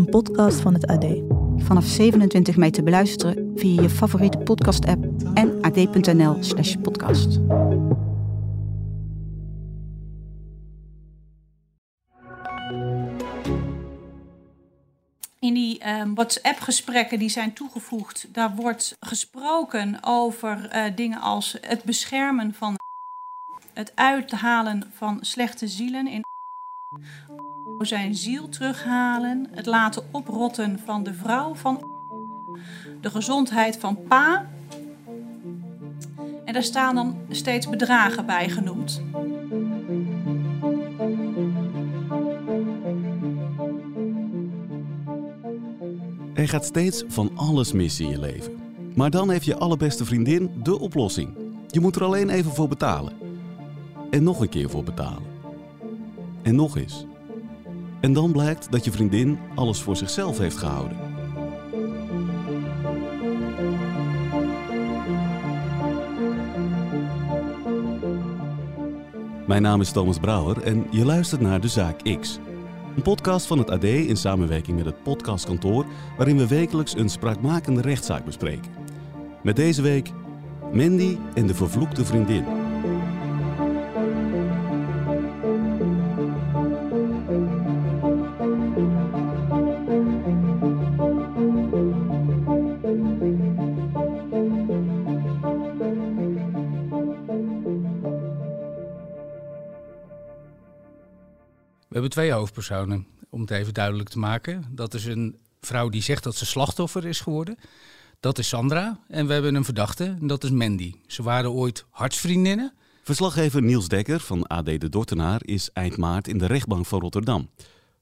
een podcast van het AD. Vanaf 27 mei te beluisteren via je favoriete podcast-app en ad.nl/slash podcast. In die ehm, WhatsApp-gesprekken die zijn toegevoegd, daar wordt gesproken over eh, dingen als het beschermen van het uithalen van slechte zielen in zijn ziel terughalen, het laten oprotten van de vrouw van de gezondheid van pa. En daar staan dan steeds bedragen bij genoemd. Er gaat steeds van alles mis in je leven. Maar dan heeft je allerbeste vriendin de oplossing. Je moet er alleen even voor betalen. En nog een keer voor betalen. En nog eens. En dan blijkt dat je vriendin alles voor zichzelf heeft gehouden. Mijn naam is Thomas Brouwer en je luistert naar De Zaak X. Een podcast van het AD in samenwerking met het podcastkantoor... waarin we wekelijks een spraakmakende rechtszaak bespreken. Met deze week Mandy en de vervloekte vriendin. Hebben twee hoofdpersonen, om het even duidelijk te maken. Dat is een vrouw die zegt dat ze slachtoffer is geworden. Dat is Sandra. En we hebben een verdachte, en dat is Mandy. Ze waren ooit hartsvriendinnen. Verslaggever Niels Dekker van AD de Dortenaar is eind maart in de rechtbank van Rotterdam.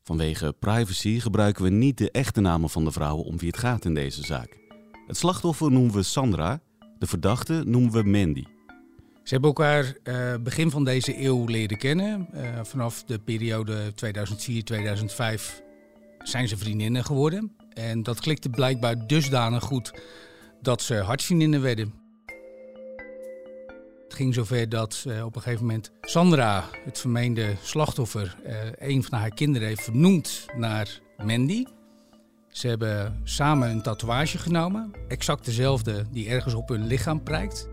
Vanwege privacy gebruiken we niet de echte namen van de vrouwen om wie het gaat in deze zaak. Het slachtoffer noemen we Sandra, de verdachte noemen we Mandy. Ze hebben elkaar eh, begin van deze eeuw leren kennen. Eh, vanaf de periode 2004-2005 zijn ze vriendinnen geworden. En dat klikte blijkbaar dusdanig goed dat ze hartsvriendinnen werden. Het ging zover dat eh, op een gegeven moment Sandra, het vermeende slachtoffer, een van haar kinderen heeft vernoemd naar Mandy. Ze hebben samen een tatoeage genomen, exact dezelfde die ergens op hun lichaam prijkt.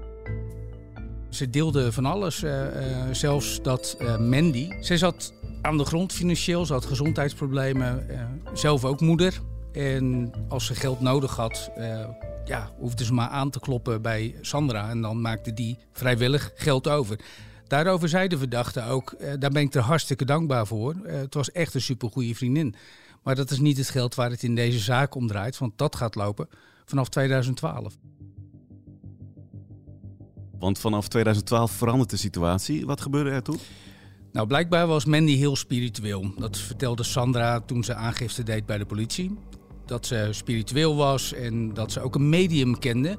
Ze deelden van alles, eh, eh, zelfs dat eh, Mandy. Ze zat aan de grond financieel, ze had gezondheidsproblemen, zelf ook moeder. En als ze geld nodig had, ja, hoefde ze maar aan te kloppen bij Sandra. En dan maakte die vrijwillig geld over. Daarover zei de verdachte ook, daar ben ik er hartstikke dankbaar voor. Het was echt een supergoeie vriendin. Maar dat is niet het geld waar het in deze zaak om draait, want dat gaat lopen vanaf 2012. Want vanaf 2012 verandert de situatie. Wat gebeurde er toen? Nou, blijkbaar was Mandy heel spiritueel. Dat vertelde Sandra toen ze aangifte deed bij de politie. Dat ze spiritueel was en dat ze ook een medium kende.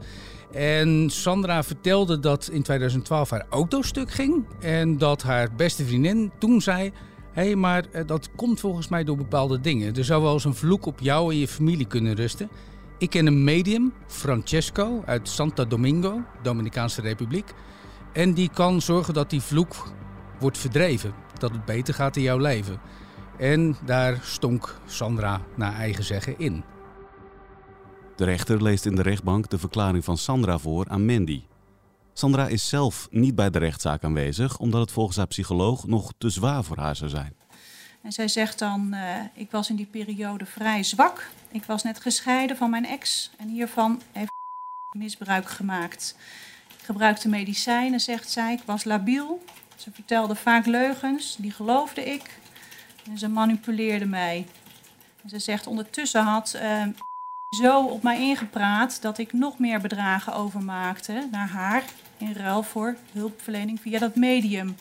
En Sandra vertelde dat in 2012 haar auto stuk ging. En dat haar beste vriendin toen zei... Hé, hey, maar eh, dat komt volgens mij door bepaalde dingen. Er zou wel eens een vloek op jou en je familie kunnen rusten. Ik ken een medium, Francesco, uit Santo Domingo, Dominicaanse Republiek. En die kan zorgen dat die vloek wordt verdreven. Dat het beter gaat in jouw leven. En daar stonk Sandra naar eigen zeggen in. De rechter leest in de rechtbank de verklaring van Sandra voor aan Mandy. Sandra is zelf niet bij de rechtszaak aanwezig, omdat het volgens haar psycholoog nog te zwaar voor haar zou zijn. En zij zegt dan, eh, ik was in die periode vrij zwak. Ik was net gescheiden van mijn ex en hiervan heeft misbruik gemaakt. Ik gebruikte medicijnen, zegt zij. Ik was labiel. Ze vertelde vaak leugens, die geloofde ik. En ze manipuleerde mij. Ze zegt, ondertussen had eh, zo op mij ingepraat dat ik nog meer bedragen overmaakte naar haar in ruil voor hulpverlening via dat medium.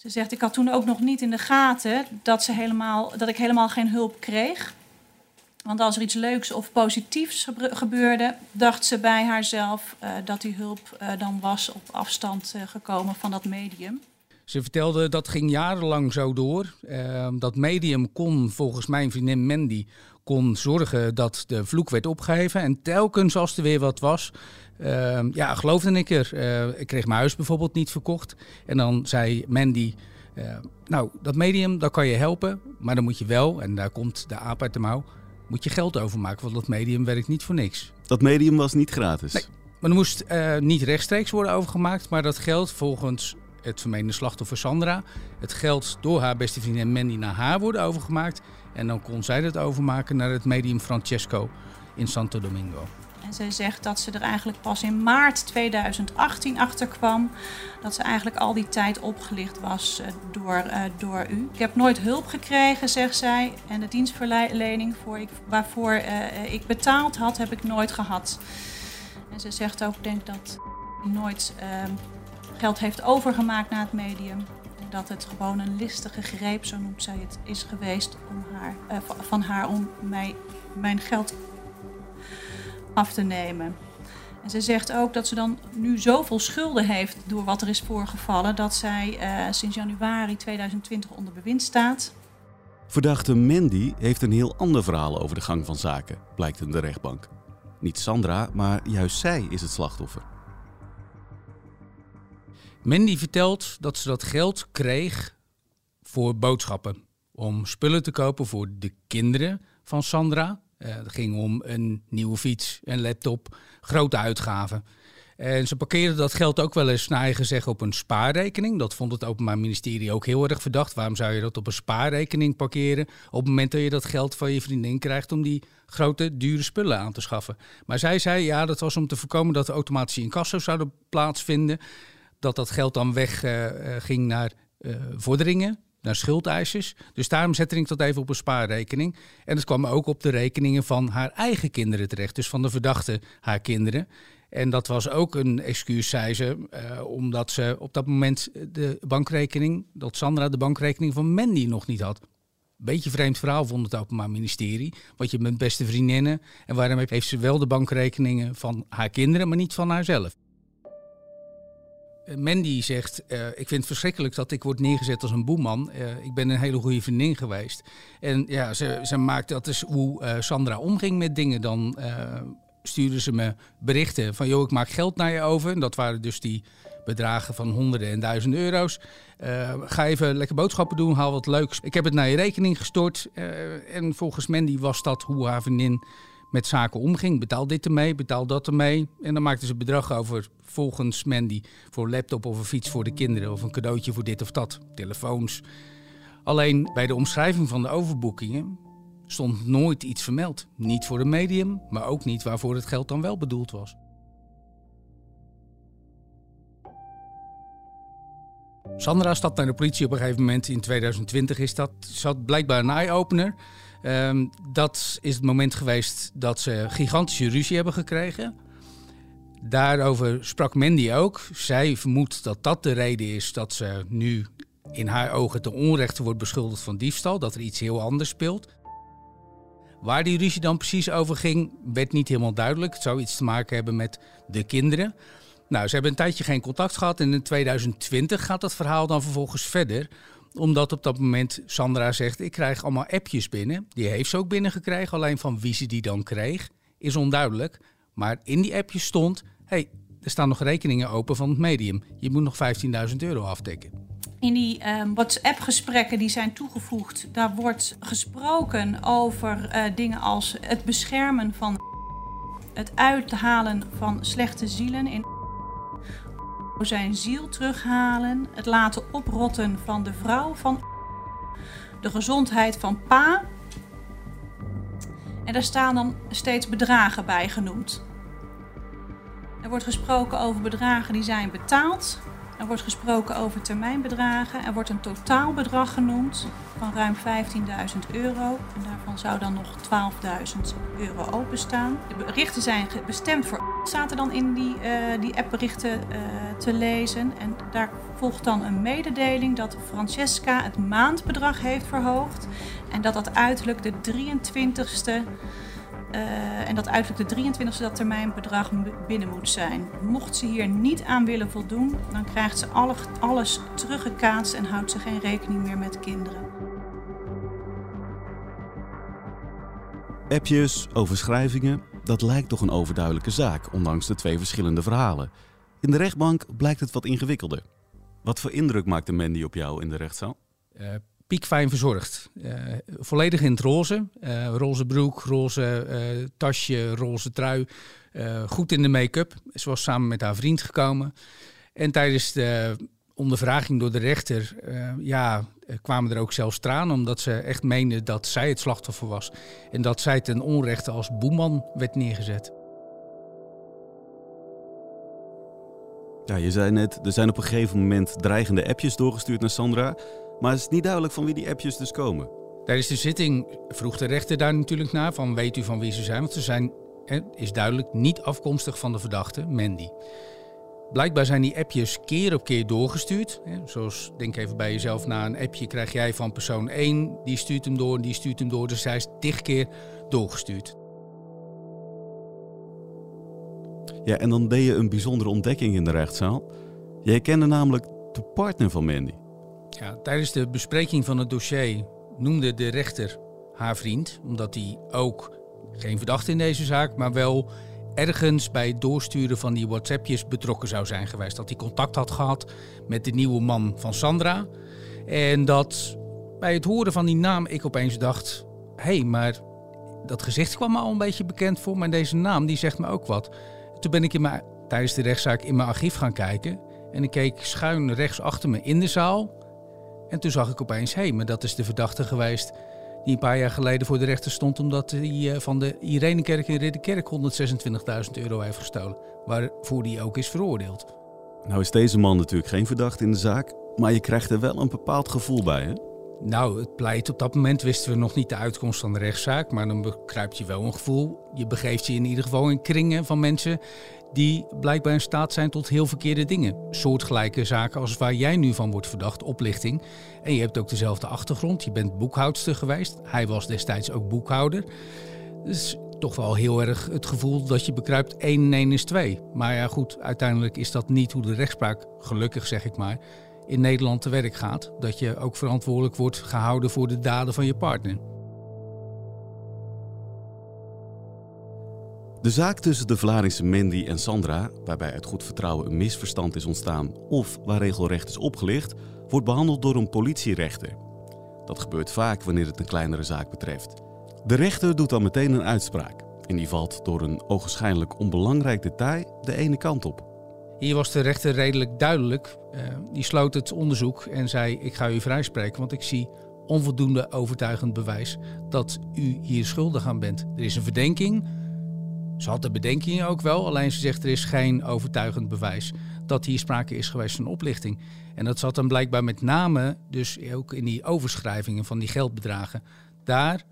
Ze zegt, ik had toen ook nog niet in de gaten dat, ze helemaal, dat ik helemaal geen hulp kreeg. Want als er iets leuks of positiefs gebeurde, dacht ze bij haarzelf uh, dat die hulp uh, dan was op afstand uh, gekomen van dat medium. Ze vertelde dat ging jarenlang zo door. Ehm, dat medium kon volgens mijn vriendin Mandy kon zorgen dat de vloek werd opgeheven. En telkens als er weer wat was, uh, ja, geloofde ik er. Uh, ik kreeg mijn huis bijvoorbeeld niet verkocht. En dan zei Mandy, uh, nou, dat medium, dat kan je helpen. Maar dan moet je wel, en daar komt de aap uit de mouw, moet je geld overmaken. Want dat medium werkt niet voor niks. Dat medium was niet gratis? Nee, maar er moest uh, niet rechtstreeks worden overgemaakt. Maar dat geld volgens het vermeende slachtoffer Sandra. Het geld door haar beste vriendin Mandy naar haar worden overgemaakt. En dan kon zij dat overmaken naar het medium Francesco in Santo Domingo. En zij zegt dat ze er eigenlijk pas in maart 2018 achter kwam dat ze eigenlijk al die tijd opgelicht was uh, door, uh, door u. Ik heb nooit hulp gekregen, zegt zij. En de dienstverlening voor ik, waarvoor uh, ik betaald had, heb ik nooit gehad. En ze zegt ook, denk dat nooit ehm, geld heeft overgemaakt naar het medium. Dat het gewoon een listige greep, zo noemt zij het, is geweest om haar, uh, van haar om mij, mijn geld af te nemen. En ze zegt ook dat ze dan nu zoveel schulden heeft door wat er is voorgevallen, dat zij uh, sinds januari 2020 onder bewind staat. Verdachte Mandy heeft een heel ander verhaal over de gang van zaken, blijkt in de rechtbank. Niet Sandra, maar juist zij is het slachtoffer. Mandy vertelt dat ze dat geld kreeg voor boodschappen. Om spullen te kopen voor de kinderen van Sandra. Uh, het ging om een nieuwe fiets, een laptop, grote uitgaven. En ze parkeerden dat geld ook wel eens naar eigen zeggen op een spaarrekening. Dat vond het Openbaar Ministerie ook heel erg verdacht. Waarom zou je dat op een spaarrekening parkeren op het moment dat je dat geld van je vriendin krijgt om die grote, dure spullen aan te schaffen? Maar zij zei ja, dat was om te voorkomen dat de automatische incasso's zouden plaatsvinden dat dat geld dan weg uh, ging naar uh, vorderingen, naar schuldeisers. Dus daarom zette ik dat even op een spaarrekening. En het kwam ook op de rekeningen van haar eigen kinderen terecht, dus van de verdachte haar kinderen. En dat was ook een excuus, zei ze, omdat ze op dat moment de bankrekening, dat Sandra de bankrekening van Mandy nog niet had. Beetje vreemd verhaal vond het Openbaar Ministerie. Want je bent beste vriendinnen. En waarom heeft ze wel de bankrekeningen van haar kinderen, maar niet van haarzelf? Mandy zegt, uh, ik vind het verschrikkelijk dat ik word neergezet als een boeman. Uh, ik ben een hele goede vriendin geweest. En ja, ze, ze dat is hoe uh, Sandra omging met dingen. Dan stuurde ze me berichten van, joh, ik maak geld naar je over. En dat waren dus die bedragen van honderden en duizenden euro's. ga even lekker boodschappen doen, haal wat leuks. Ik heb het naar je rekening gestort. en volgens Mandy was dat hoe haar vriendin met zaken omging. Betaal dit ermee, betaal dat ermee. En dan maakten ze bedrag over volgens Mandy voor laptop of een fiets voor de kinderen of een cadeautje voor dit of dat, telefoons. Alleen bij de omschrijving van de overboekingen stond nooit iets vermeld. Niet voor de medium, maar ook niet waarvoor het geld dan wel bedoeld was. Sandra stapt naar de politie op een gegeven moment in 2020 is dat. Zat blijkbaar een eye-opener. Um, dat is het moment geweest dat ze gigantische ruzie hebben gekregen. Daarover sprak Mandy ook. Zij vermoedt dat dat de reden is dat ze nu in haar ogen ten onrechte wordt beschuldigd van diefstal. Dat er iets heel anders speelt. Waar die ruzie dan precies over ging, werd niet helemaal duidelijk. Het zou iets te maken hebben met de kinderen. Nou, ze hebben een tijdje geen contact gehad en in 2020 gaat dat verhaal dan vervolgens verder omdat op dat moment Sandra zegt: Ik krijg allemaal appjes binnen. Die heeft ze ook binnengekregen. Alleen van wie ze die dan kreeg, is onduidelijk. Maar in die appjes stond: hey, er staan nog rekeningen open van het medium. Je moet nog 15.000 euro afdekken. In die um, WhatsApp-gesprekken die zijn toegevoegd, daar wordt gesproken over uh, dingen als het beschermen van het uithalen van slechte zielen in zijn ziel terughalen, het laten oprotten van de vrouw van de gezondheid van pa. En daar staan dan steeds bedragen bij genoemd. Er wordt gesproken over bedragen die zijn betaald. Er wordt gesproken over termijnbedragen. Er wordt een totaalbedrag genoemd van ruim 15.000 euro. En daarvan zou dan nog 12.000 euro openstaan. De berichten zijn bestemd voor zaten dan in die, uh, die appberichten uh, te lezen. En daar volgt dan een mededeling dat Francesca het maandbedrag heeft verhoogd. En dat dat uiterlijk de 23ste uh, en dat uiterlijk de 23e dat termijnbedrag binnen moet zijn. Mocht ze hier niet aan willen voldoen, dan krijgt ze alle, alles teruggekaatst en houdt ze geen rekening meer met kinderen. Appjes, overschrijvingen, dat lijkt toch een overduidelijke zaak, ondanks de twee verschillende verhalen. In de rechtbank blijkt het wat ingewikkelder. Wat voor indruk maakte Mandy op jou in de rechtszaal? Uh, piekfijn verzorgd. Uh, volledig in het roze. Uh, roze broek, roze uh, tasje, roze trui. goed in de make-up. Ze was samen met haar vriend gekomen. En tijdens de ondervraging door de rechter ja, kwamen er ook zelfs tranen... omdat ze echt meende dat zij het slachtoffer was. En dat zij ten onrechte als boeman werd neergezet. Ja, je zei net, er zijn op een gegeven moment dreigende appjes doorgestuurd naar Sandra... Maar het is niet duidelijk van wie die appjes dus komen. Tijdens de zitting vroeg de rechter daar natuurlijk naar van weet u van wie ze zijn? Want ze zijn, is duidelijk, niet afkomstig van de verdachte, Mandy. Blijkbaar zijn die appjes keer op keer doorgestuurd. Zoals, denk even bij jezelf na, een appje krijg jij van persoon 1, die stuurt hem door en die stuurt hem door. Dus hij is tig keer doorgestuurd. Ja, en dan deed je een bijzondere ontdekking in de rechtszaal. Jij kende namelijk de partner van Mandy. Ja, tijdens de bespreking van het dossier noemde de rechter haar vriend, omdat hij ook geen verdachte in deze zaak, maar wel ergens bij het doorsturen van die WhatsAppjes betrokken zou zijn geweest. Dat hij contact had gehad met de nieuwe man van Sandra. En dat bij het horen van die naam ik opeens dacht: hé, hey, maar dat gezicht kwam me al een beetje bekend voor, maar deze naam die zegt me ook wat. Toen ben ik in mijn, tijdens de rechtszaak in mijn archief gaan kijken. En ik keek schuin rechts achter me in de zaal. En toen zag ik opeens, hé, hey, maar dat is de verdachte geweest die een paar jaar geleden voor de rechter stond omdat hij eh, van de Irenekerk in Ridderkerk 126.000 euro heeft gestolen, waarvoor hij ook is veroordeeld. Nou is deze man natuurlijk geen verdachte in de zaak, maar je krijgt er wel een bepaald gevoel bij, hè? Nou, het pleit op dat moment wisten we nog niet de uitkomst van de rechtszaak, maar dan bekruipt je wel een gevoel. Je begeeft je in ieder geval in kringen van mensen die blijkbaar in staat zijn tot heel verkeerde dingen. Soortgelijke zaken als waar jij nu van wordt verdacht, oplichting. En je hebt ook dezelfde achtergrond, je bent boekhoudster geweest. Hij was destijds ook boekhouder. Dus toch wel heel erg het gevoel dat je bekruipt 1 en 1 is 2. Maar ja goed, uiteindelijk is dat niet hoe de rechtspraak, gelukkig zeg ik maar, in Nederland te werk gaat. Dat je ook verantwoordelijk wordt gehouden voor de daden van je partner. De zaak tussen de Vlaardingse Mandy en Sandra, waarbij uit goed vertrouwen een misverstand is ontstaan of waar regelrecht is opgelicht, wordt behandeld door een politierechter. Dat gebeurt vaak wanneer het een kleinere zaak betreft. De rechter doet dan meteen een uitspraak en die valt door een ogenschijnlijk onbelangrijk detail de ene kant op. Hier was de rechter redelijk duidelijk. Uh, die sloot het onderzoek en zei: Ik ga u vrijspreken, want ik zie onvoldoende overtuigend bewijs dat u hier schuldig aan bent. Er is een verdenking ze had de bedenkingen ook wel, alleen ze zegt er is geen overtuigend bewijs dat hier sprake is geweest van oplichting. En dat zat dan blijkbaar met name dus ook in die overschrijvingen van die geldbedragen. Daar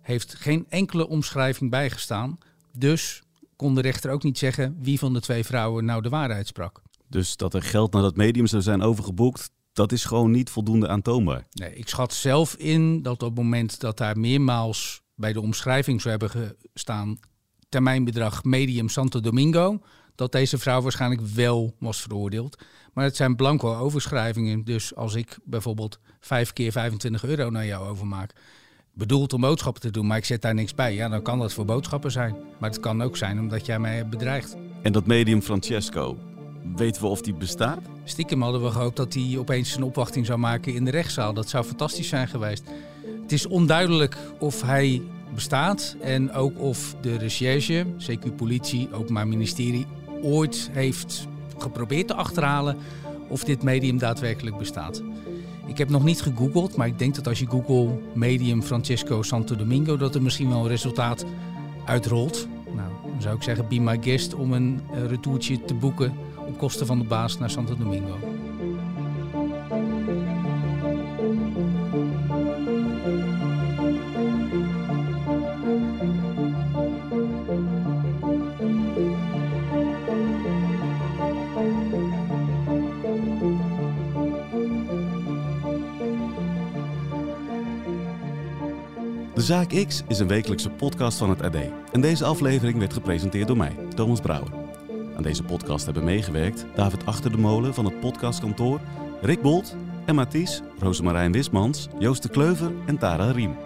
heeft geen enkele omschrijving bij gestaan. Dus kon de rechter ook niet zeggen wie van de twee vrouwen nou de waarheid sprak. Dus dat er geld naar dat medium zou zijn overgeboekt, dat is gewoon niet voldoende aantoonbaar. Nee, ik schat zelf in dat op het moment dat daar meermaals bij de omschrijving zou hebben gestaan termijnbedrag medium Santo Domingo, dat deze vrouw waarschijnlijk wel was veroordeeld. Maar het zijn blanco overschrijvingen. Dus als ik bijvoorbeeld vijf keer 25 euro naar jou overmaak, bedoeld om boodschappen te doen, maar ik zet daar niks bij, ja, dan kan dat voor boodschappen zijn. Maar het kan ook zijn omdat jij mij hebt bedreigd. En dat medium Francesco, weten we of die bestaat? Stiekem hadden we gehoopt dat hij opeens een opwachting zou maken in de rechtszaal. Dat zou fantastisch zijn geweest. Het is onduidelijk of hij bestaat en ook of de recherche, CQ Politie, Openbaar Ministerie, ooit heeft geprobeerd te achterhalen of dit medium daadwerkelijk bestaat. Ik heb nog niet gegoogeld, maar ik denk dat als je Google medium Francesco Santo Domingo, dat er misschien wel een resultaat uitrolt. Nou, dan zou ik zeggen, be my guest om een eh, retourtje te boeken op kosten van de baas naar Santo Domingo. Zaak X is een wekelijkse podcast van het AD. En deze aflevering werd gepresenteerd door mij, Thomas Brouwer. Aan deze podcast hebben meegewerkt David Achter de Molen van het podcastkantoor, Rick Bolt, Emma Ties, Rosemarijn Wismans, Joost de Kleuver en Tara Riem.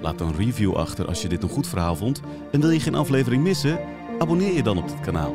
Laat een review achter als je dit een goed verhaal vond en wil je geen aflevering missen? Abonneer je dan op dit kanaal.